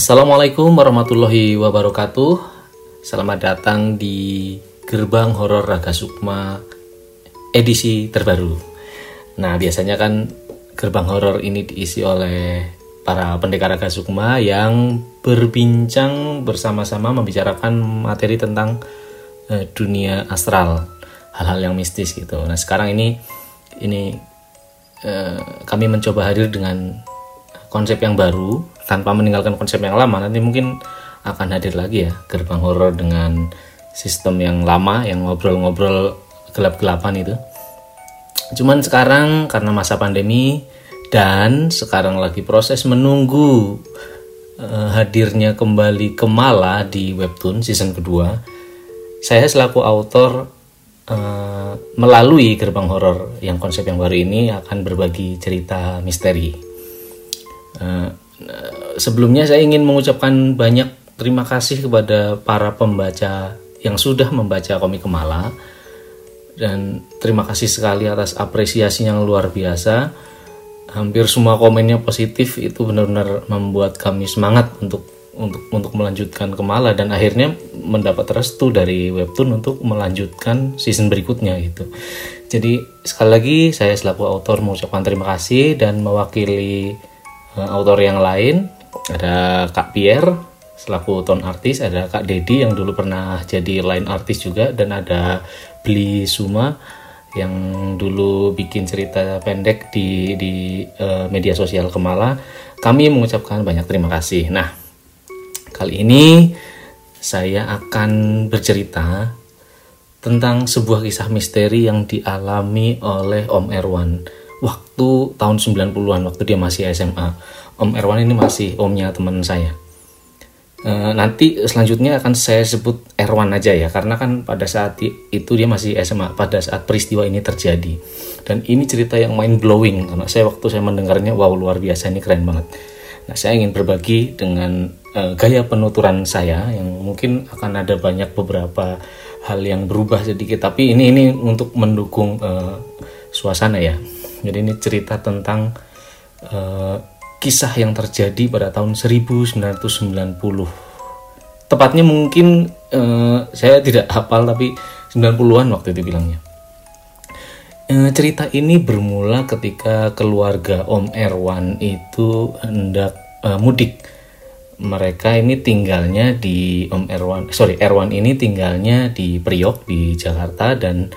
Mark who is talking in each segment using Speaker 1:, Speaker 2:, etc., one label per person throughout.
Speaker 1: Assalamualaikum warahmatullahi wabarakatuh. Selamat datang di Gerbang Horor Raga Sukma edisi terbaru. Nah, biasanya kan gerbang horor ini diisi oleh para pendekar Raga Sukma yang berbincang bersama-sama membicarakan materi tentang uh, dunia astral, hal-hal yang mistis gitu. Nah, sekarang ini ini uh, kami mencoba hadir dengan konsep yang baru tanpa meninggalkan konsep yang lama. Nanti mungkin akan hadir lagi ya gerbang horor dengan sistem yang lama yang ngobrol-ngobrol gelap-gelapan itu. Cuman sekarang karena masa pandemi dan sekarang lagi proses menunggu uh, hadirnya kembali Kemala di webtoon season kedua, saya selaku autor uh, melalui gerbang horor yang konsep yang baru ini akan berbagi cerita misteri. Uh, sebelumnya saya ingin mengucapkan banyak terima kasih kepada para pembaca yang sudah membaca komik Kemala dan terima kasih sekali atas apresiasi yang luar biasa. Hampir semua komennya positif itu benar-benar membuat kami semangat untuk untuk untuk melanjutkan Kemala dan akhirnya mendapat restu dari webtoon untuk melanjutkan season berikutnya gitu. Jadi sekali lagi saya selaku autor mengucapkan terima kasih dan mewakili autor yang lain ada Kak Pierre selaku ton artis ada Kak Dedi yang dulu pernah jadi line artis juga dan ada Beli Suma yang dulu bikin cerita pendek di di uh, media sosial Kemala. Kami mengucapkan banyak terima kasih. Nah kali ini saya akan bercerita tentang sebuah kisah misteri yang dialami oleh Om Erwan waktu tahun 90-an waktu dia masih SMA Om Erwan ini masih omnya teman saya. Eh, nanti selanjutnya akan saya sebut Erwan aja ya karena kan pada saat itu dia masih SMA pada saat peristiwa ini terjadi. Dan ini cerita yang mind blowing karena saya waktu saya mendengarnya wow luar biasa ini keren banget. Nah saya ingin berbagi dengan uh, gaya penuturan saya yang mungkin akan ada banyak beberapa hal yang berubah sedikit. Tapi ini ini untuk mendukung uh, suasana ya jadi ini cerita tentang uh, kisah yang terjadi pada tahun 1990. Tepatnya mungkin uh, saya tidak hafal tapi 90-an waktu itu bilangnya. Uh, cerita ini bermula ketika keluarga Om Erwan itu hendak uh, mudik. Mereka ini tinggalnya di Om Erwan, sorry Erwan ini tinggalnya di Priok di Jakarta dan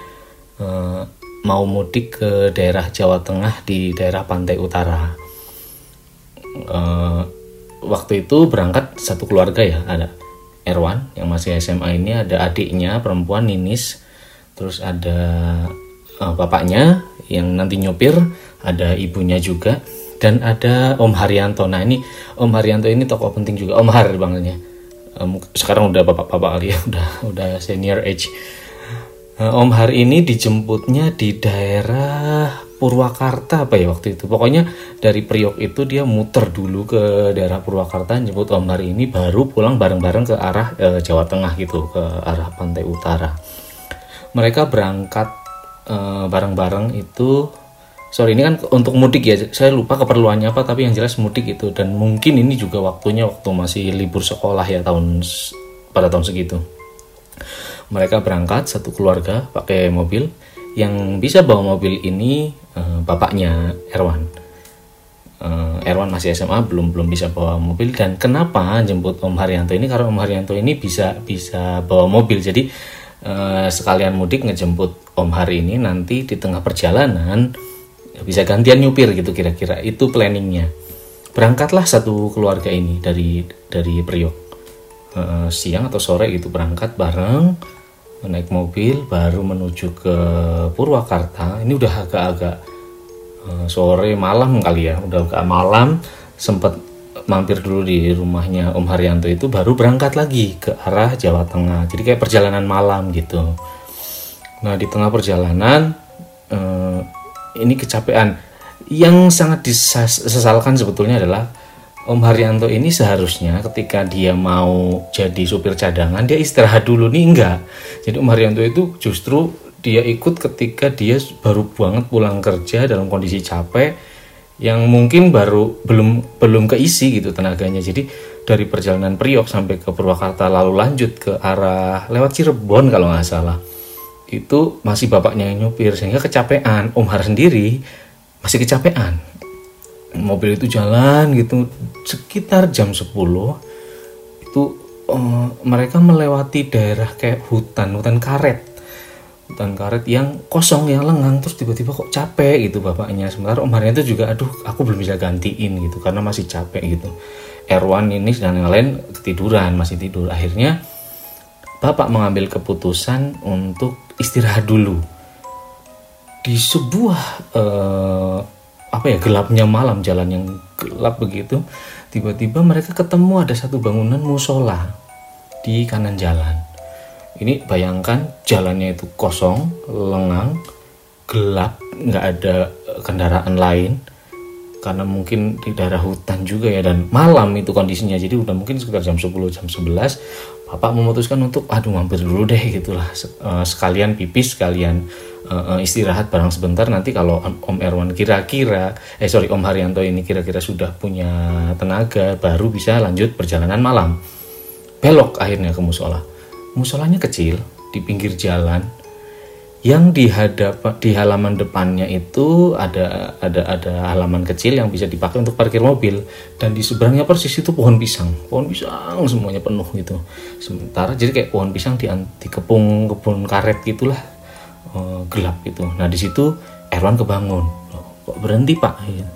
Speaker 1: mau mudik ke daerah Jawa Tengah di daerah Pantai Utara. Uh, waktu itu berangkat satu keluarga ya ada Erwan yang masih SMA ini ada adiknya perempuan Ninis terus ada uh, bapaknya yang nanti nyopir ada ibunya juga dan ada Om Haryanto. Nah ini Om Haryanto ini tokoh penting juga Om Har bangetnya. Um, sekarang udah bapak-bapak kali ya udah udah senior age Om Har ini dijemputnya di daerah Purwakarta apa ya waktu itu? Pokoknya dari Priok itu dia muter dulu ke daerah Purwakarta jemput Om Hari ini baru pulang bareng-bareng ke arah e, Jawa Tengah gitu ke arah pantai utara. Mereka berangkat bareng bareng-bareng itu sorry ini kan untuk mudik ya saya lupa keperluannya apa tapi yang jelas mudik itu dan mungkin ini juga waktunya waktu masih libur sekolah ya tahun pada tahun segitu mereka berangkat satu keluarga pakai mobil. Yang bisa bawa mobil ini uh, bapaknya Erwan. Uh, Erwan masih SMA belum belum bisa bawa mobil. Dan kenapa jemput Om Haryanto ini? Karena Om Haryanto ini bisa bisa bawa mobil. Jadi uh, sekalian mudik ngejemput Om Hari ini nanti di tengah perjalanan bisa gantian nyupir gitu kira-kira. Itu planningnya. Berangkatlah satu keluarga ini dari dari Priok uh, siang atau sore gitu berangkat bareng naik mobil baru menuju ke Purwakarta. Ini udah agak-agak uh, sore malam kali ya udah agak malam. Sempat mampir dulu di rumahnya Om Haryanto itu baru berangkat lagi ke arah Jawa Tengah. Jadi kayak perjalanan malam gitu. Nah di tengah perjalanan uh, ini kecapean. Yang sangat disesalkan sebetulnya adalah Om Haryanto ini seharusnya ketika dia mau jadi supir cadangan dia istirahat dulu nih enggak. Jadi Om Haryanto itu justru dia ikut ketika dia baru banget pulang kerja dalam kondisi capek yang mungkin baru belum belum keisi gitu tenaganya. Jadi dari perjalanan Priok sampai ke Purwakarta lalu lanjut ke arah lewat Cirebon kalau nggak salah itu masih bapaknya yang nyupir sehingga kecapean Om Har sendiri masih kecapean mobil itu jalan gitu sekitar jam 10 itu uh, mereka melewati daerah kayak hutan hutan karet. Hutan karet yang kosong yang lengang terus tiba-tiba kok capek gitu bapaknya. Sementara Om Harnya itu juga aduh aku belum bisa gantiin gitu karena masih capek gitu. Erwan ini dan yang lain ketiduran masih tidur. Akhirnya bapak mengambil keputusan untuk istirahat dulu. Di sebuah uh, apa ya gelapnya malam jalan yang gelap begitu tiba-tiba mereka ketemu ada satu bangunan musola di kanan jalan. Ini bayangkan jalannya itu kosong lengang gelap nggak ada kendaraan lain karena mungkin di daerah hutan juga ya dan malam itu kondisinya. Jadi udah mungkin sekitar jam 10 jam 11 bapak memutuskan untuk aduh mampir dulu deh gitulah. Eh, sekalian pipis sekalian uh, istirahat barang sebentar. Nanti kalau Om Erwan kira-kira eh sorry Om Haryanto ini kira-kira sudah punya tenaga baru bisa lanjut perjalanan malam. Belok akhirnya ke musola. Musolanya kecil di pinggir jalan yang di di halaman depannya itu ada ada ada halaman kecil yang bisa dipakai untuk parkir mobil. Dan di seberangnya persis itu pohon pisang. Pohon pisang semuanya penuh gitu. Sementara jadi kayak pohon pisang di, di kepung kebun karet gitulah. Uh, gelap gitu. Nah di situ Erwan kebangun. Kok berhenti pak? Gitu.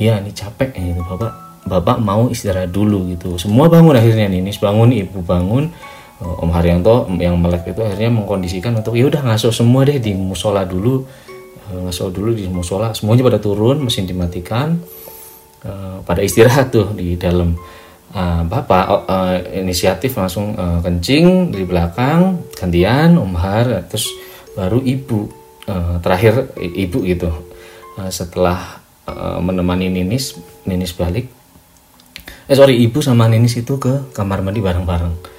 Speaker 1: ya ini capek gitu. Bapak bapak mau istirahat dulu gitu. Semua bangun akhirnya nih ini bangun ibu bangun Om Haryanto yang melek itu akhirnya mengkondisikan untuk ya udah ngasuh semua deh di musola dulu. Eh, ngasuh dulu di musola. Semuanya pada turun mesin dimatikan. Eh, pada istirahat tuh di dalam. Bapak inisiatif langsung kencing di belakang gantian Om Har terus baru ibu terakhir ibu gitu. Setelah menemani Ninis Ninis balik. Eh sorry ibu sama Ninis itu ke kamar mandi bareng-bareng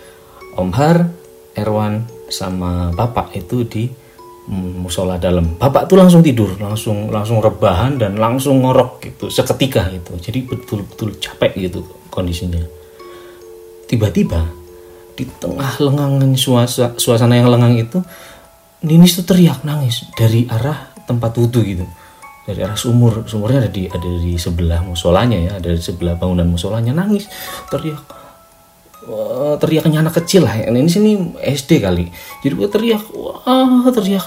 Speaker 1: Om Har, Erwan sama Bapak itu di musola dalam. Bapak tuh langsung tidur, langsung langsung rebahan dan langsung ngorok gitu seketika gitu. Jadi betul-betul capek gitu kondisinya. Tiba-tiba di tengah lengangan suasana, suasana yang lengang itu Ninis tuh teriak nangis dari arah tempat wudhu gitu dari arah sumur sumurnya ada di ada di sebelah musolanya ya ada di sebelah bangunan musolanya nangis teriak uh, teriaknya anak kecil. Lah ini sini SD kali. Jadi gue teriak wah teriak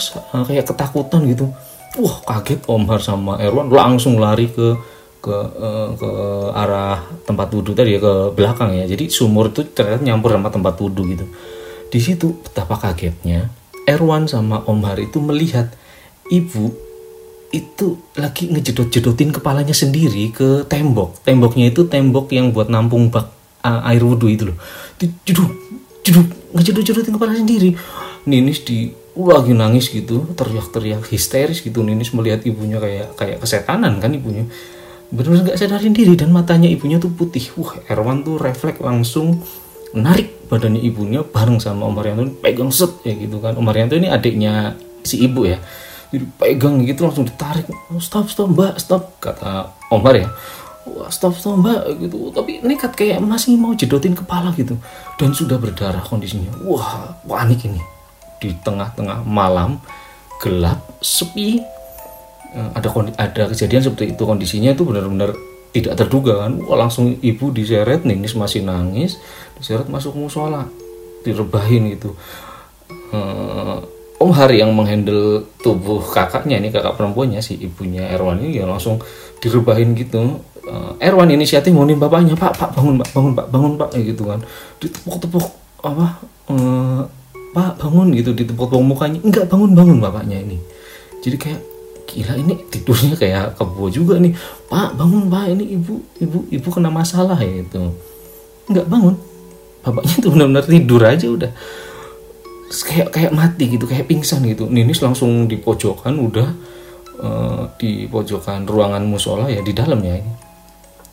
Speaker 1: kayak ketakutan gitu. Wah kaget Om Har sama Erwan. Langsung lari ke ke uh, ke arah tempat wudhu tadi ya ke belakang ya. Jadi sumur itu ternyata nyampur sama tempat wudhu gitu. Di situ betapa kagetnya Erwan sama Om Har itu melihat ibu itu lagi ngejedot-jedotin kepalanya sendiri ke tembok. Temboknya itu tembok yang buat nampung bak uh, air wudhu itu loh. Jeduk jeduk ngejedut jedutin kepala sendiri. Ninis di lagi nangis gitu teriak-teriak histeris gitu. Ninis melihat ibunya kayak kayak kesetanan kan ibunya. Benar-benar nggak sadarin diri dan matanya ibunya tuh putih. Wah Erwan tuh refleks langsung narik badannya ibunya bareng sama Om Arianto pegang set ya gitu kan. Om Arianto ini adiknya si ibu ya. Jadi pegang gitu langsung ditarik. Stop stop mbak stop kata Omar ya wah stop stop mbak gitu. Tapi nekat kayak masih mau jedotin kepala gitu. Dan sudah berdarah kondisinya. Wah panik ini. Di tengah-tengah malam gelap sepi. Eh, ada ada kejadian seperti itu. Kondisinya itu benar-benar tidak terduga kan? Wah langsung ibu diseret nih masih nangis. Diseret masuk musola. Direbahin gitu. Uh, Om Hari yang menghandle tubuh kakaknya ini kakak perempuannya si ibunya Erwan ini ya langsung direbahin gitu uh, Erwan inisiatif ngonin bapaknya pak pak bangun pak bangun pak bangun pak ya gitu kan. Ditepuk-tepuk apa uh, pak bangun gitu ditepuk-tepuk mukanya. Enggak bangun bangun bapaknya ini. Jadi kayak gila ini tidurnya kayak kebo juga nih. Pak bangun pak ini ibu ibu ibu kena masalah ya itu enggak bangun. Bapaknya tuh benar-benar tidur aja udah. Kayak kayak mati gitu kayak pingsan gitu. Ninis langsung di pojokan udah uh, di pojokan ruangan musola ya di dalamnya ini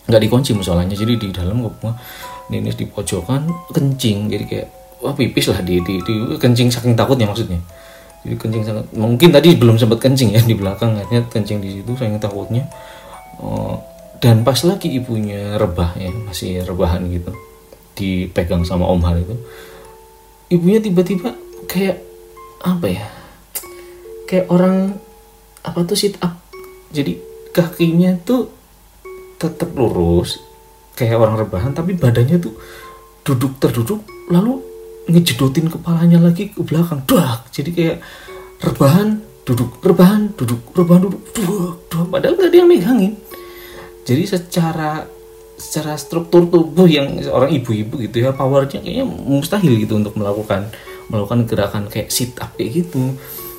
Speaker 1: nggak dikunci musolanya jadi di dalam gue Ninis di pojokan kencing. Jadi kayak wah pipis lah di, di, di kencing saking takutnya maksudnya. Jadi kencing sangat mungkin tadi belum sempat kencing ya di belakang. Akhirnya kencing di situ saking takutnya. Uh, dan pas lagi ibunya rebah ya masih rebahan gitu dipegang sama Om Har itu ibunya tiba-tiba kayak apa ya kayak orang apa tuh sit up. Jadi kakinya tuh tetap lurus kayak orang rebahan tapi badannya tuh duduk terduduk lalu ngejedotin kepalanya lagi ke belakang dah jadi kayak rebahan duduk rebahan duduk rebahan duduk duduk, duduk. padahal nggak ada yang megangin. Jadi secara secara struktur tubuh yang orang ibu-ibu gitu ya powernya kayaknya mustahil gitu untuk melakukan melakukan gerakan kayak sit up kayak gitu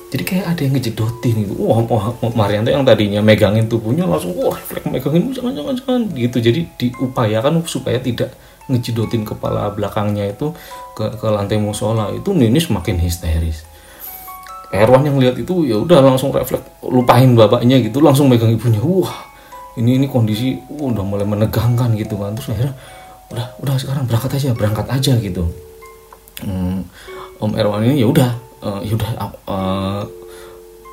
Speaker 1: jadi kayak ada yang ngejedotin gitu. Wah, wah Marianto yang tadinya megangin tubuhnya langsung wah refleks megangin jangan jangan jangan. Gitu. Jadi diupayakan supaya tidak ngejedotin kepala belakangnya itu ke, ke lantai musola. Itu Nini semakin histeris. Erwan yang lihat itu ya udah langsung refleks lupain bapaknya gitu langsung megang ibunya. Wah ini ini kondisi uh, udah mulai menegangkan gitu kan. Terus akhirnya udah udah sekarang berangkat aja berangkat aja gitu. Hmm, Om Erwan ini ya udah uh, ya udah uh,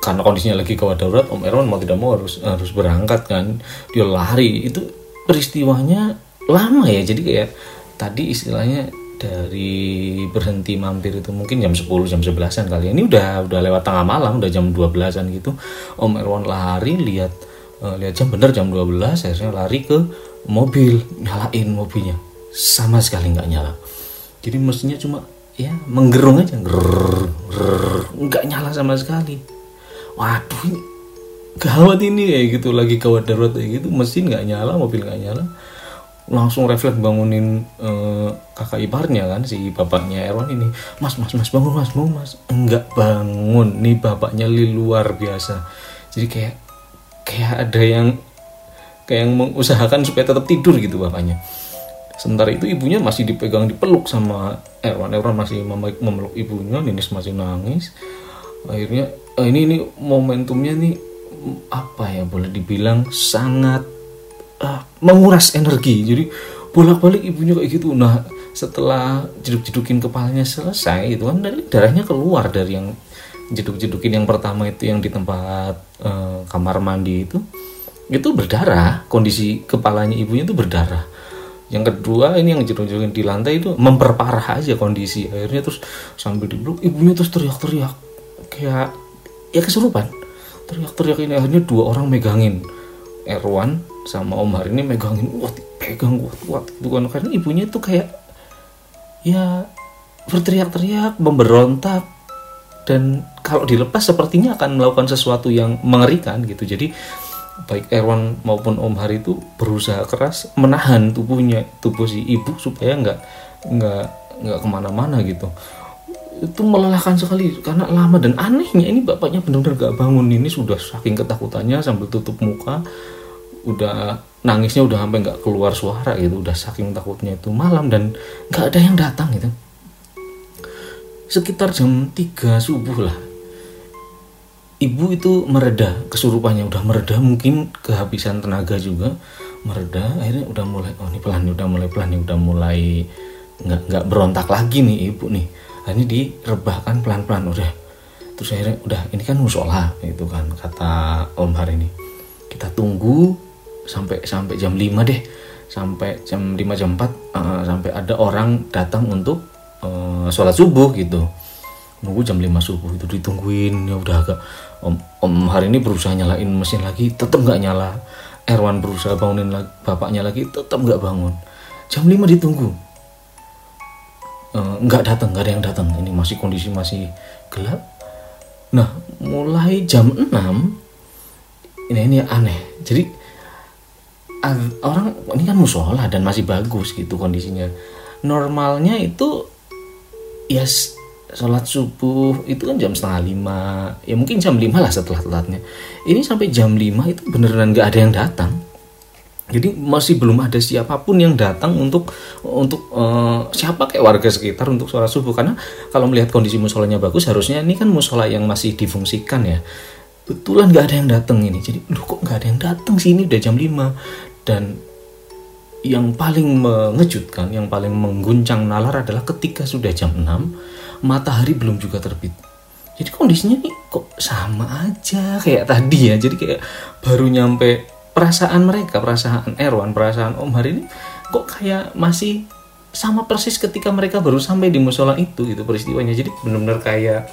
Speaker 1: karena kondisinya lagi gawat darurat Om Erwan mau tidak mau harus harus berangkat kan. Dia lari. Itu peristiwanya lama ya. Jadi kayak tadi istilahnya dari berhenti mampir itu mungkin jam 10 jam 11an kali. Ini udah udah lewat tengah malam udah jam 12an gitu. Om Erwan lari lihat uh, lihat jam bener jam 12 akhirnya lari ke mobil nyalain mobilnya. Sama sekali nggak nyala. Jadi mestinya cuma ya menggerung aja nggak nyala sama sekali. Waduh ini gawat ini ya gitu. Lagi gawat darurat kayak gitu. Mesin nggak nyala mobil nggak nyala. Langsung refleks bangunin uh, kakak iparnya kan si bapaknya Erwan ini. Mas mas mas bangun mas bangun mas. Enggak bangun. Nih bapaknya li luar biasa. Jadi kayak kayak ada yang kayak yang mengusahakan supaya tetap tidur gitu bapaknya sementara itu ibunya masih dipegang dipeluk sama Erwan. Erwan masih memeluk ibunya Ninis masih nangis. Akhirnya eh, ini ini momentumnya nih apa ya boleh dibilang sangat uh, menguras energi. Jadi bolak-balik ibunya kayak gitu. Nah setelah jeduk-jedukin kepalanya selesai itu kan dari darahnya keluar dari yang jeduk-jedukin yang pertama itu yang di tempat uh, kamar mandi itu itu berdarah. Kondisi kepalanya ibunya itu berdarah yang kedua ini yang jeduk-jedukin di lantai itu memperparah aja kondisi. Akhirnya terus sambil dipeluk ibunya terus teriak-teriak. Kayak ya kesurupan teriak-teriak ini akhirnya dua orang megangin. Erwan sama Om Har ini megangin kuat pegang kuat kuat bukan karena ibunya tuh kayak ya berteriak-teriak memberontak. Dan kalau dilepas sepertinya akan melakukan sesuatu yang mengerikan gitu. Jadi baik Erwan maupun Om Har itu berusaha keras menahan tubuhnya tubuh si ibu supaya nggak nggak nggak ke mana-mana gitu. Itu melelahkan sekali karena lama dan anehnya ini bapaknya benar-benar gak bangun. Ini sudah saking ketakutannya sambil tutup muka udah nangisnya udah sampai nggak keluar suara gitu udah saking takutnya itu malam dan nggak ada yang datang gitu. Sekitar jam 3 subuh lah ibu itu mereda kesurupannya udah mereda mungkin kehabisan tenaga juga mereda akhirnya udah mulai oh ini pelan nih udah mulai pelan nih udah mulai nggak nggak berontak lagi nih ibu nih. Akhirnya direbahkan pelan pelan udah. Terus akhirnya udah ini kan musola itu kan kata Om Har ini kita tunggu sampai sampai jam 5 deh sampai jam 5 jam 4 uh, eh, sampai ada orang datang untuk uh, sholat subuh gitu nunggu jam 5 subuh itu ditungguin. Ya udah agak om, om hari ini berusaha nyalain mesin lagi tetap nggak nyala. Erwan berusaha bangunin lagi, bapaknya lagi tetap nggak bangun. Jam 5 ditunggu. Eh, nggak uh, datang nggak ada yang datang ini masih kondisi masih gelap. Nah mulai jam 6 ini ini aneh. Jadi orang ini kan musola dan masih bagus gitu kondisinya. Normalnya itu ya sholat subuh itu kan jam setengah lima. Ya mungkin jam lima lah setelah telatnya. Ini sampai jam lima itu beneran nggak ada yang datang. Jadi masih belum ada siapa pun yang datang untuk untuk uh, siapa kayak warga sekitar untuk sholat subuh. Karena kalau melihat kondisi musolanya bagus harusnya ini kan musola yang masih difungsikan ya. Betulan nggak ada yang datang ini. Jadi lu kok nggak ada yang datang sih? Ini udah jam 5 dan yang paling mengejutkan yang paling mengguncang nalar adalah ketika sudah jam 6 matahari belum juga terbit. Jadi kondisinya nih kok sama aja kayak tadi ya. Jadi kayak baru nyampe perasaan mereka perasaan Erwan perasaan Om hari ini kok kayak masih sama persis ketika mereka baru sampai di musola itu itu peristiwanya. Jadi benar-benar kayak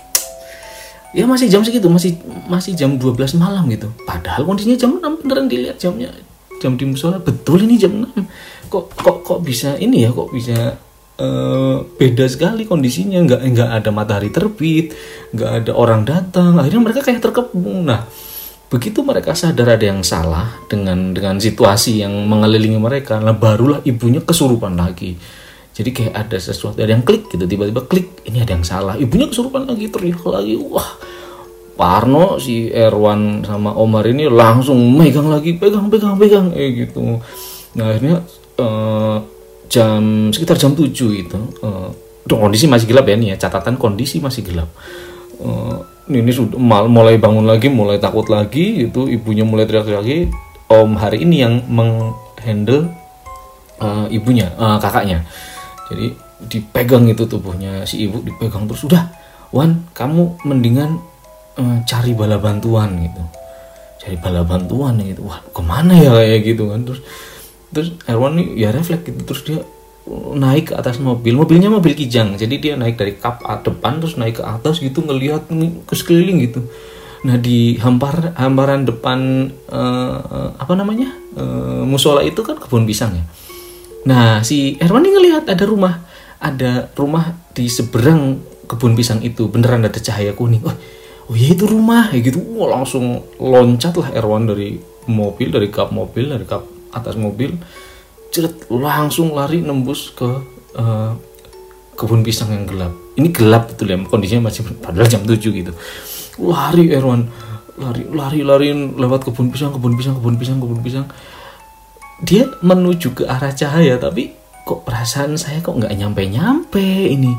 Speaker 1: ya masih jam segitu masih masih jam 12 malam gitu. Padahal kondisinya jam 6 beneran dilihat jamnya jam di musola. Betul ini jam 6 kok kok kok bisa ini ya kok bisa uh, beda sekali kondisinya. Nggak nggak ada matahari terbit nggak ada orang datang. Akhirnya mereka kayak terkepung. Nah begitu mereka sadar ada yang salah dengan dengan situasi yang mengelilingi mereka nah barulah ibunya kesurupan lagi. Jadi kayak ada sesuatu ada yang klik gitu tiba-tiba klik ini ada yang salah. Ibunya kesurupan lagi teriak lagi. Wah Parno si Erwan sama Omar ini langsung megang lagi pegang pegang pegang. Eh gitu. Nah akhirnya uh, jam sekitar jam 7 itu uh, kondisi masih gelap ya nih ya. Catatan kondisi masih gelap. Uh, ini sudah mulai bangun lagi mulai takut lagi itu ibunya mulai teriak lagi. Om hari ini yang menghandle uh, ibunya uh, kakaknya. Jadi dipegang itu tubuhnya si ibu dipegang terus sudah Wan kamu mendingan uh, cari bala bantuan gitu. Cari bala bantuan gitu. Wah ke mana ya kayak gitu kan? Terus terus Erwan nih ya refleks gitu terus dia naik ke atas mobil mobilnya mobil kijang jadi dia naik dari kap depan terus naik ke atas gitu ngelihat ke sekeliling gitu. Nah di hampar hamparan depan uh, apa namanya uh, musola itu kan kebun pisang ya. Nah si Erwan nih ngelihat ada rumah ada rumah di seberang kebun pisang itu beneran ada cahaya kuning. Oh oh ya itu rumah ya gitu. Wah langsung loncat lah Erwan dari mobil dari kap mobil dari kap atas mobil cerit langsung lari nembus ke uh, kebun pisang yang gelap. Ini gelap betul ya kondisinya masih padahal jam 7 gitu. Lari Erwan. Lari lari lari lewat kebun pisang kebun pisang kebun pisang kebun pisang. Dia menuju ke arah cahaya tapi kok perasaan saya kok nggak nyampe nyampe ini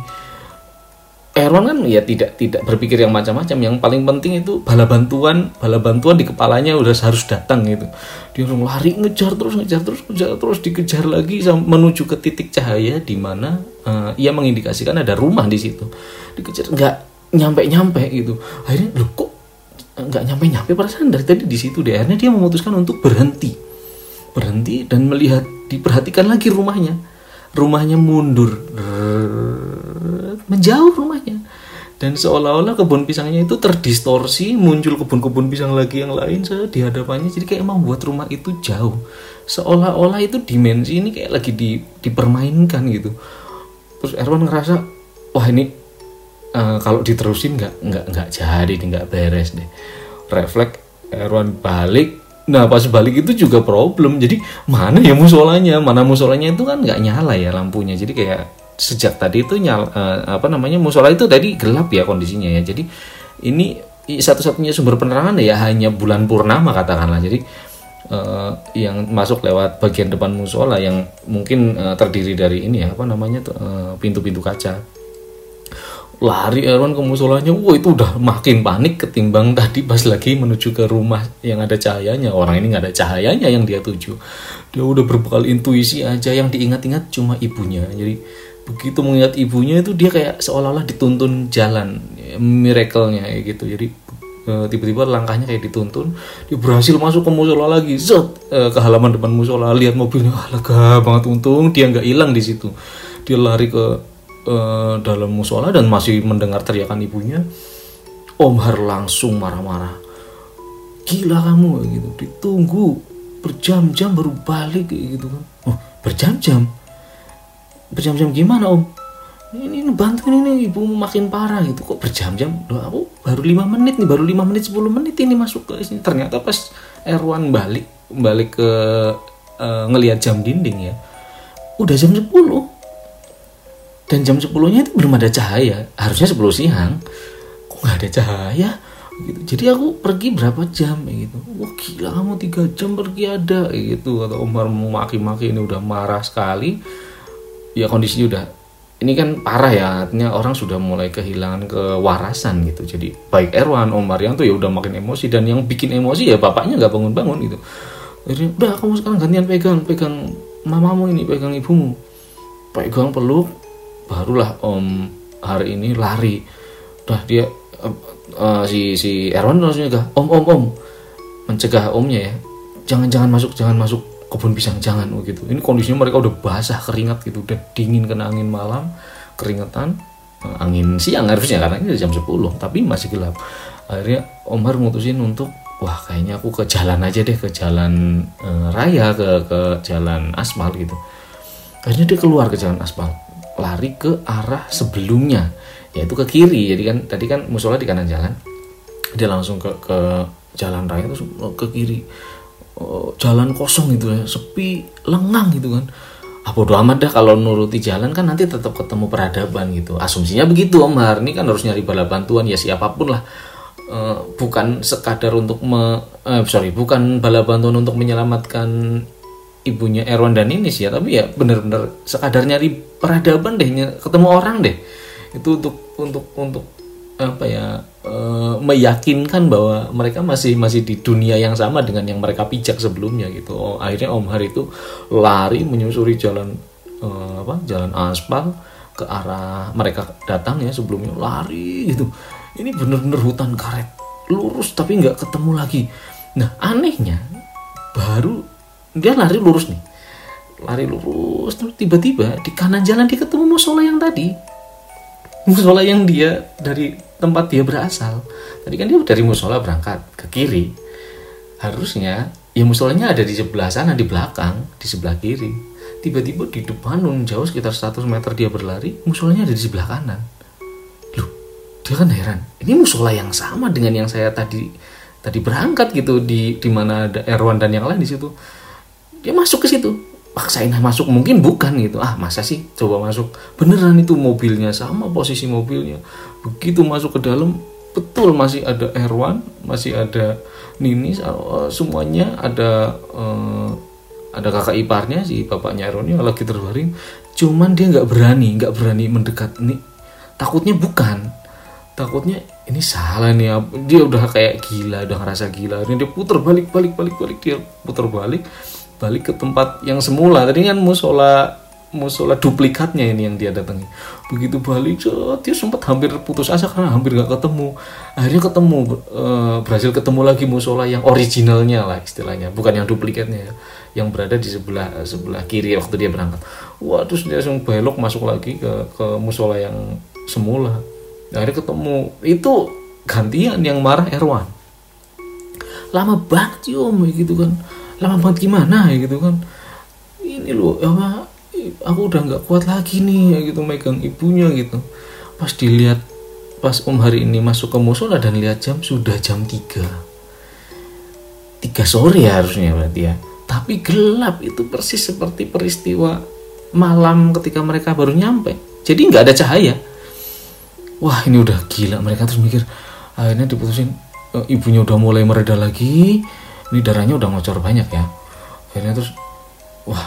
Speaker 1: Erwan kan ya tidak tidak berpikir yang macam-macam. Yang paling penting itu bala bantuan, bala bantuan di kepalanya udah harus datang gitu. Dia langsung lari ngejar terus ngejar terus ngejar terus dikejar lagi menuju ke titik cahaya di mana uh, ia mengindikasikan ada rumah di situ. Dikejar nggak nyampe-nyampe gitu. Akhirnya loh kok nggak nyampe-nyampe perasaan dari tadi di situ deh. Akhirnya dia memutuskan untuk berhenti. Berhenti dan melihat diperhatikan lagi rumahnya. Rumahnya mundur menjauh rumahnya dan seolah-olah kebun pisangnya itu terdistorsi muncul kebun-kebun pisang lagi yang lain di hadapannya. Jadi kayak membuat rumah itu jauh. Seolah-olah itu dimensi ini kayak lagi di, dipermainkan gitu. Terus Erwan ngerasa wah ini uh, kalau diterusin nggak nggak nggak jadi nggak beres deh. Refleks Erwan balik. Nah pas balik itu juga problem. Jadi mana ya musolanya? Mana musolanya itu kan nggak nyala ya lampunya. Jadi kayak sejak tadi itu nyal uh, apa namanya musola itu tadi gelap ya kondisinya ya jadi ini satu-satunya sumber penerangan ya hanya bulan purnama katakanlah jadi uh, yang masuk lewat bagian depan musola yang mungkin uh, terdiri dari ini ya apa namanya pintu-pintu uh, kaca lari Erwan ke musolanya, wah itu udah makin panik ketimbang tadi pas lagi menuju ke rumah yang ada cahayanya. Orang ini nggak ada cahayanya yang dia tuju. Dia udah berbekal intuisi aja yang diingat-ingat cuma ibunya. Jadi begitu mengingat ibunya itu dia kayak seolah-olah dituntun jalan ya, miracle-nya kayak gitu. Jadi eh, tiba-tiba langkahnya kayak dituntun dia berhasil masuk ke musola lagi. Zot e, ke halaman depan musola lihat mobilnya ah, lega banget untung dia nggak hilang di situ. Dia lari ke e, dalam musola dan masih mendengar teriakan ibunya. Om Har langsung marah-marah. Gila kamu gitu. Ditunggu berjam-jam baru balik gitu kan. Oh berjam-jam berjam-jam gimana om? Ini, ini bantuin ini ibu makin parah gitu. Kok berjam-jam? Loh aku baru lima menit nih baru lima menit 10 menit ini masuk ke sini. Ternyata pas Erwan balik balik ke uh, ngelihat jam dinding ya udah jam 10 dan jam 10 nya itu belum ada cahaya. Harusnya 10 siang. Kok nggak ada cahaya? Gitu. jadi aku pergi berapa jam gitu. Wah gila kamu tiga jam pergi ada gitu. Kata Umar maki-maki ini udah marah sekali ya kondisinya udah ini kan parah ya artinya orang sudah mulai kehilangan kewarasan gitu. Jadi baik Erwan Om tuh ya udah makin emosi dan yang bikin emosi ya bapaknya nggak bangun-bangun gitu. Jadi udah kamu sekarang gantian pegang pegang mamamu ini pegang ibumu. Pegang peluk barulah Om hari ini lari. Udah dia uh, uh, si si Erwan langsung juga Om Om Om. Mencegah Omnya ya jangan jangan masuk jangan masuk kebun pisang jangan begitu ini kondisinya mereka udah basah keringat gitu. Udah dingin kena angin malam keringetan eh, angin siang harusnya karena ini jam 10 tapi masih gelap. Akhirnya Omar mutusin untuk wah kayaknya aku ke jalan aja deh ke jalan uh, raya ke ke jalan aspal gitu. Akhirnya dia keluar ke jalan aspal lari ke arah sebelumnya yaitu ke kiri. Jadi kan tadi kan musola di kanan jalan. Dia langsung ke ke jalan raya terus ke kiri oh, jalan kosong gitu ya sepi lengang gitu kan. Apa udah amat dah kalau nuruti jalan kan nanti tetap ketemu peradaban gitu. Asumsinya begitu Omar ini kan harus nyari bala bantuan ya siapa pun lah. Uh, bukan sekadar untuk me, uh, sorry bukan bala bantuan untuk menyelamatkan ibunya Erwan dan Inis ya tapi ya bener-bener sekadar nyari peradaban deh ketemu orang deh. Itu untuk untuk untuk apa ya uh, meyakinkan bahwa mereka masih masih di dunia yang sama dengan yang mereka pijak sebelumnya gitu. Oh, akhirnya Om Har itu lari menyusuri jalan uh, apa jalan aspal ke arah mereka datang ya sebelumnya lari gitu. Ini bener-bener hutan karet lurus tapi nggak ketemu lagi. Nah anehnya baru dia lari lurus nih. Lari lurus terus tiba-tiba di kanan jalan dia ketemu musola yang tadi musola yang dia dari tempat dia berasal. Tadi kan dia dari musola berangkat ke kiri. Harusnya ya musolanya ada di sebelah sana di belakang di sebelah kiri. Tiba-tiba di depan nun jauh sekitar 100 meter dia berlari musolanya ada di sebelah kanan. Dia kan heran. Ini musola yang sama dengan yang saya tadi tadi berangkat gitu di di mana ada Erwan dan yang lain di situ. Dia masuk ke situ paksain masuk. Mungkin bukan gitu. Ah masa sih coba masuk? Beneran itu mobilnya sama posisi mobilnya. Begitu masuk ke dalam betul masih ada Erwan masih ada Nini eh, semuanya ada uh, ada kakak iparnya si bapaknya Erwan lagi terbaring. Cuman dia nggak berani nggak berani mendekat. Nih takutnya bukan. Takutnya ini salah nih dia udah kayak gila udah ngerasa gila. Ini dia putar balik balik balik balik. Dia putar balik balik ke tempat yang semula. Tadi kan musola musola duplikatnya ini yang dia datangi. Begitu balik dia sempat hampir putus asa karena hampir gak ketemu. Akhirnya ketemu uh, berhasil ketemu lagi musola yang originalnya lah istilahnya bukan yang duplikatnya ya, yang berada di sebelah sebelah kiri waktu dia berangkat. Wah terus dia langsung belok masuk lagi ke ke musola yang semula. Akhirnya ketemu. Itu gantian yang marah Erwan. Lama banget om gitu kan lama banget gimana ya gitu kan. Ini loh apa aku udah nggak kuat lagi nih ya gitu megang ibunya gitu. Pas dilihat pas om hari ini masuk ke musola dan lihat jam sudah jam 3 tiga sore ya harusnya berarti ya. Tapi gelap itu persis seperti peristiwa malam ketika mereka baru nyampe. Jadi nggak ada cahaya. Wah ini udah gila. Mereka terus mikir akhirnya diputusin e, ibunya udah mulai mereda lagi ini darahnya udah ngocor banyak ya. Akhirnya terus wah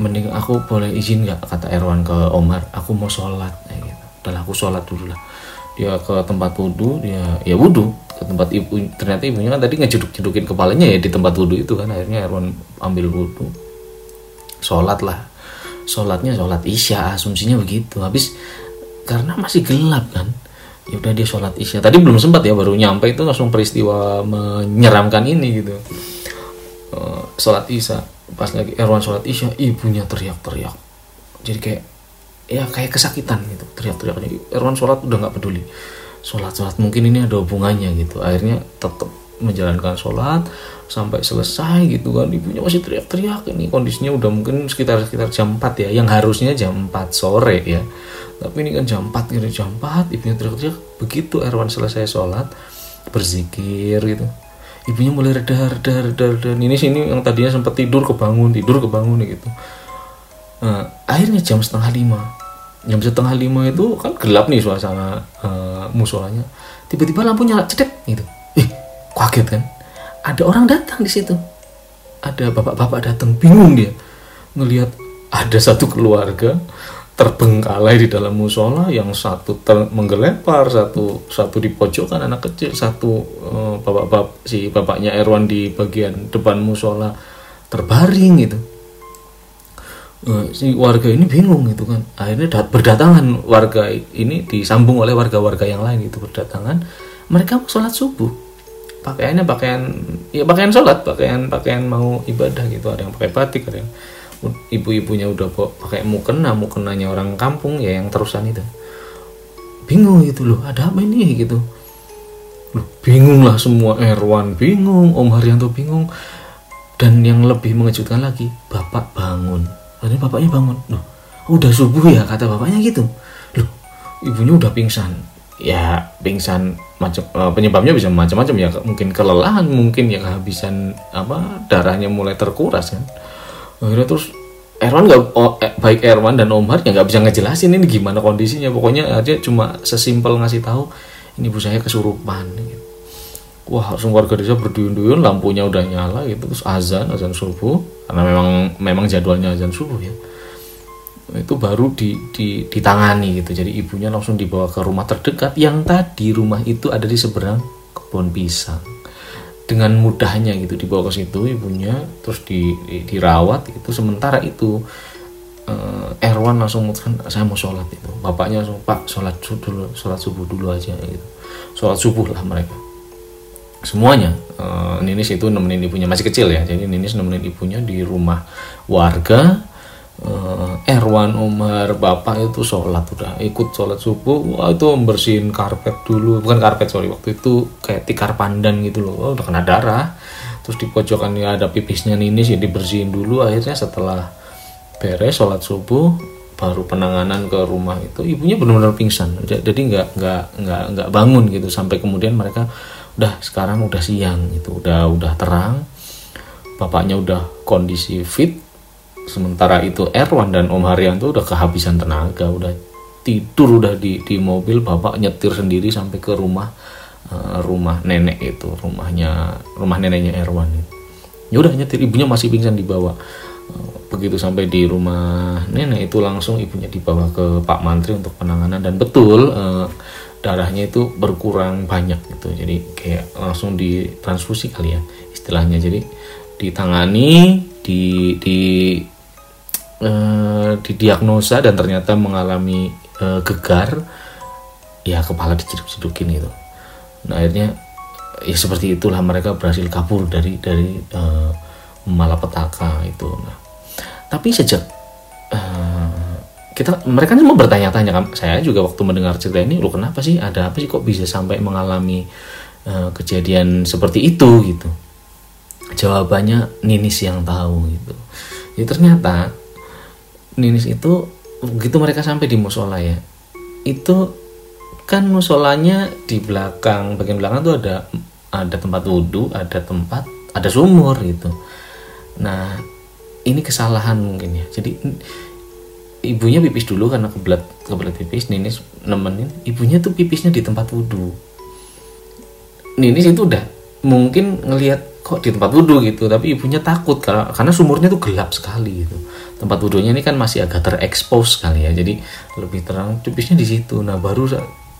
Speaker 1: mending aku boleh izin nggak? Kata Erwan ke Omar aku mau sholat ya gitu. Aku sholat dulu lah. Dia ke tempat wudhu dia ya wudhu ke tempat ibu ternyata ibunya kan tadi ngejuduk jedukin kepalanya ya di tempat wudhu itu kan. Akhirnya Erwan ambil wudhu. Sholat lah. Sholatnya sholat isya asumsinya begitu. Habis karena masih gelap kan ya udah dia sholat isya. Tadi belum sempat ya baru nyampe itu langsung peristiwa menyeramkan ini gitu. Uh, sholat isya. Pas lagi Erwan sholat isya ibunya teriak-teriak. Jadi kayak ya kayak kesakitan gitu teriak-teriaknya Erwan sholat udah nggak peduli. Sholat sholat mungkin ini ada hubungannya gitu. Akhirnya tetap menjalankan sholat sampai selesai gitu kan. Ibunya masih teriak-teriak. Ini kondisinya udah mungkin sekitar sekitar jam 4 ya. Yang harusnya jam 4 sore ya. Tapi ini kan jam 4 gitu jam 4 ibunya teriak-teriak. Begitu Erwan selesai sholat berzikir gitu. Ibunya mulai reda reda reda reda. Ini sini yang tadinya sempat tidur kebangun tidur kebangun gitu. Nah, akhirnya jam setengah lima. Jam setengah lima itu kan gelap nih suasana uh, musolanya. Tiba-tiba lampu nyala cedek gitu kaget kan? Ada orang datang di situ. Ada bapak-bapak datang bingung dia. Ngelihat ada satu keluarga terbengkalai di dalam musola yang satu ter menggelepar satu satu di pojokan anak kecil satu uh, bapak bapak si bapaknya Erwan di bagian depan musola terbaring gitu. Uh, si warga ini bingung gitu kan. Akhirnya berdatangan warga ini disambung oleh warga-warga yang lain itu berdatangan. Mereka sholat subuh pakaiannya pakaian ya pakaian sholat pakaian pakaian mau ibadah gitu. Ada yang pakai batik ada yang ibu-ibunya udah pakai mukena mukenanya orang kampung ya yang terusan itu. Bingung gitu loh ada apa ini gitu. Loh bingung lah semua Erwan bingung Om Haryanto bingung. Dan yang lebih mengejutkan lagi bapak bangun. Ini bapaknya bangun. Loh udah subuh ya kata bapaknya gitu. Loh ibunya udah pingsan ya pingsan macam uh, penyebabnya bisa macam-macam ya mungkin kelelahan mungkin ya kehabisan apa darahnya mulai terkuras kan. Akhirnya terus Erwan nggak oh, eh, baik Erwan dan Omar ya nggak bisa ngejelasin ini gimana kondisinya. Pokoknya aja cuma sesimpel ngasih tahu ini ibu saya kesurupan gitu. wah langsung warga desa berduyun-duyun lampunya udah nyala gitu terus azan azan subuh. Karena memang memang jadwalnya azan subuh ya itu baru di, di, ditangani gitu. Jadi ibunya langsung dibawa ke rumah terdekat yang tadi rumah itu ada di seberang kebun pisang. Dengan mudahnya gitu dibawa ke situ ibunya terus di, di dirawat itu sementara itu uh, Erwan langsung memutuskan saya mau sholat itu bapaknya langsung pak sholat dulu sholat subuh dulu aja gitu. Sholat subuh lah mereka. Semuanya uh, Ninis itu nemenin ibunya. Masih kecil ya jadi Ninis nemenin ibunya di rumah warga uh, Erwan Umar bapak itu sholat udah ikut sholat subuh. Wah itu membersihin karpet dulu. Bukan karpet sorry waktu itu kayak tikar pandan gitu loh. Wah, udah kena darah. Terus di pojokan ya ada pipisnya ini sih dibersihin dulu. Akhirnya setelah beres sholat subuh baru penanganan ke rumah itu ibunya benar-benar pingsan. Jadi nggak nggak nggak nggak bangun gitu. Sampai kemudian mereka udah sekarang udah siang gitu. Udah udah terang. Bapaknya udah kondisi fit sementara itu Erwan dan Om Haryanto udah kehabisan tenaga udah tidur udah di di mobil. Bapak nyetir sendiri sampai ke rumah uh, rumah nenek itu rumahnya rumah neneknya Erwan ya udah nyetir. Ibunya masih pingsan di bawah. Uh, begitu sampai di rumah nenek itu langsung ibunya dibawa ke Pak Mantri untuk penanganan. Dan betul uh, darahnya itu berkurang banyak gitu. Jadi kayak langsung ditransfusi kali ya istilahnya. Jadi ditangani di di uh, didiagnosa dan ternyata mengalami uh, gegar ya kepala diciduk-cidukin gitu. Nah akhirnya ya seperti itulah mereka berhasil kabur dari dari uh, malapetaka itu. Nah tapi sejak uh, kita mereka semua bertanya-tanya kan saya juga waktu mendengar cerita ini lo kenapa sih? Ada apa sih kok bisa sampai mengalami uh, kejadian seperti itu? Gitu. Jawabannya Ninis yang tahu gitu. Ya ternyata Ninis itu begitu mereka sampai di musola ya itu kan musolanya di belakang bagian belakang tuh ada ada tempat wudhu ada tempat ada sumur gitu. Nah ini kesalahan mungkin ya. Jadi ibunya pipis dulu karena kebelat kebelat pipis Ninis nemenin ibunya tuh pipisnya di tempat wudhu. Ninis itu udah mungkin ngelihat kok di tempat wudhu gitu tapi ibunya takut karena karena sumurnya tuh gelap sekali gitu. Tempat wudhunya ini kan masih agak terekspos kali ya jadi lebih terang pipisnya di situ. Nah baru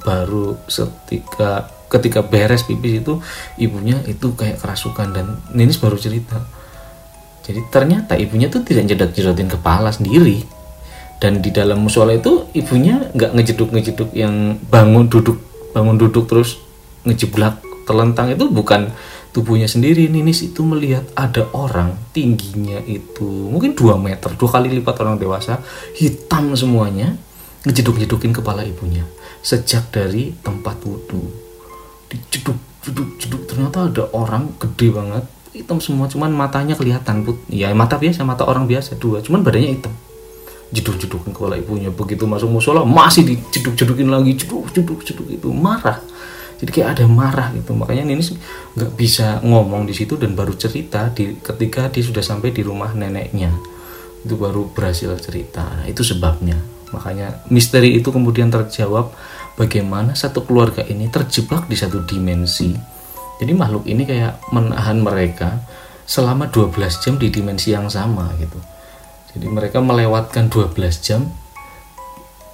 Speaker 1: baru ketika ketika beres pipis itu ibunya itu kayak kerasukan dan Ninis baru cerita. Jadi ternyata ibunya tuh tidak jedak jedotin kepala sendiri. Dan di dalam musola itu ibunya nggak ngejeduk ngejeduk yang bangun duduk bangun duduk terus ngejeblak terlentang itu bukan tubuhnya sendiri Ninis itu melihat ada orang tingginya itu mungkin 2 meter dua kali lipat orang dewasa hitam semuanya ngejeduk-jedukin kepala ibunya sejak dari tempat wudhu. Dijeduk jeduk jeduk ternyata ada orang gede banget hitam semua cuman matanya kelihatan put ya mata biasa mata orang biasa dua cuman badannya hitam. Jeduk-jedukin kepala ibunya begitu masuk musola masih dijeduk-jedukin lagi jeduk jeduk jeduk itu marah jadi kayak ada marah gitu. Makanya ini nggak bisa ngomong di situ dan baru cerita di ketika dia sudah sampai di rumah neneknya. Itu baru berhasil cerita. Nah, itu sebabnya. Makanya misteri itu kemudian terjawab bagaimana satu keluarga ini terjebak di satu dimensi. Jadi makhluk ini kayak menahan mereka selama 12 jam di dimensi yang sama gitu. Jadi mereka melewatkan 12 jam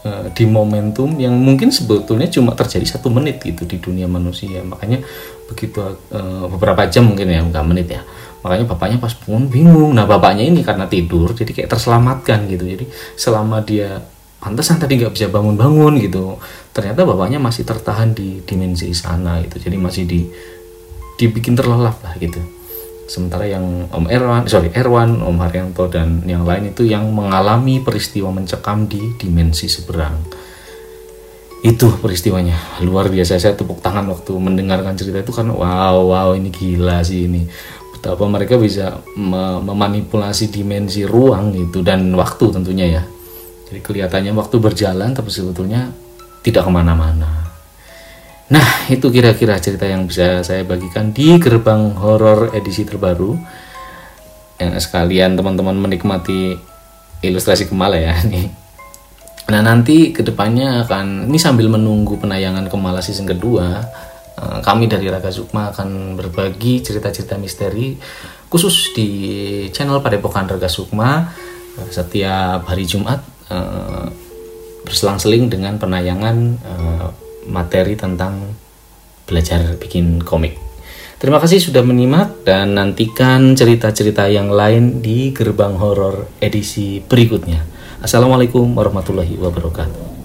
Speaker 1: Eh, di momentum yang mungkin sebetulnya cuma terjadi satu menit gitu di dunia manusia. Makanya begitu uh, beberapa jam mungkin ya enggak menit ya. Makanya bapaknya pas bangun bingung. Nah bapaknya ini karena tidur jadi kayak terselamatkan gitu. Jadi selama dia pantesan tadi nggak bisa bangun-bangun gitu ternyata bapaknya masih tertahan di dimensi sana itu jadi masih di dibikin terlelap lah gitu sementara yang Om Erwan sorry Erwan Om Haryanto dan yang lain itu yang mengalami peristiwa mencekam di dimensi seberang. Itu peristiwanya. Luar biasa. Saya tepuk tangan waktu mendengarkan cerita itu karena wow wow ini gila sih ini. Betapa mereka bisa memanipulasi dimensi ruang itu dan waktu tentunya ya. Jadi kelihatannya waktu berjalan tapi sebetulnya tidak ke mana-mana nah itu kira-kira cerita yang bisa saya bagikan di gerbang horor edisi terbaru. Yang sekalian teman-teman menikmati ilustrasi kemala ya nih Nah nanti ke depannya akan ini sambil menunggu penayangan Kemala season kedua, eh, kami dari Raga Sukma akan berbagi cerita-cerita misteri khusus di channel Padepokan Raga Sukma eh, setiap hari Jumat eh, berselang-seling dengan penayangan materi tentang belajar bikin komik. Terima kasih sudah menyimak dan nantikan cerita-cerita yang lain di gerbang horor edisi berikutnya. Assalamualaikum warahmatullahi wabarakatuh.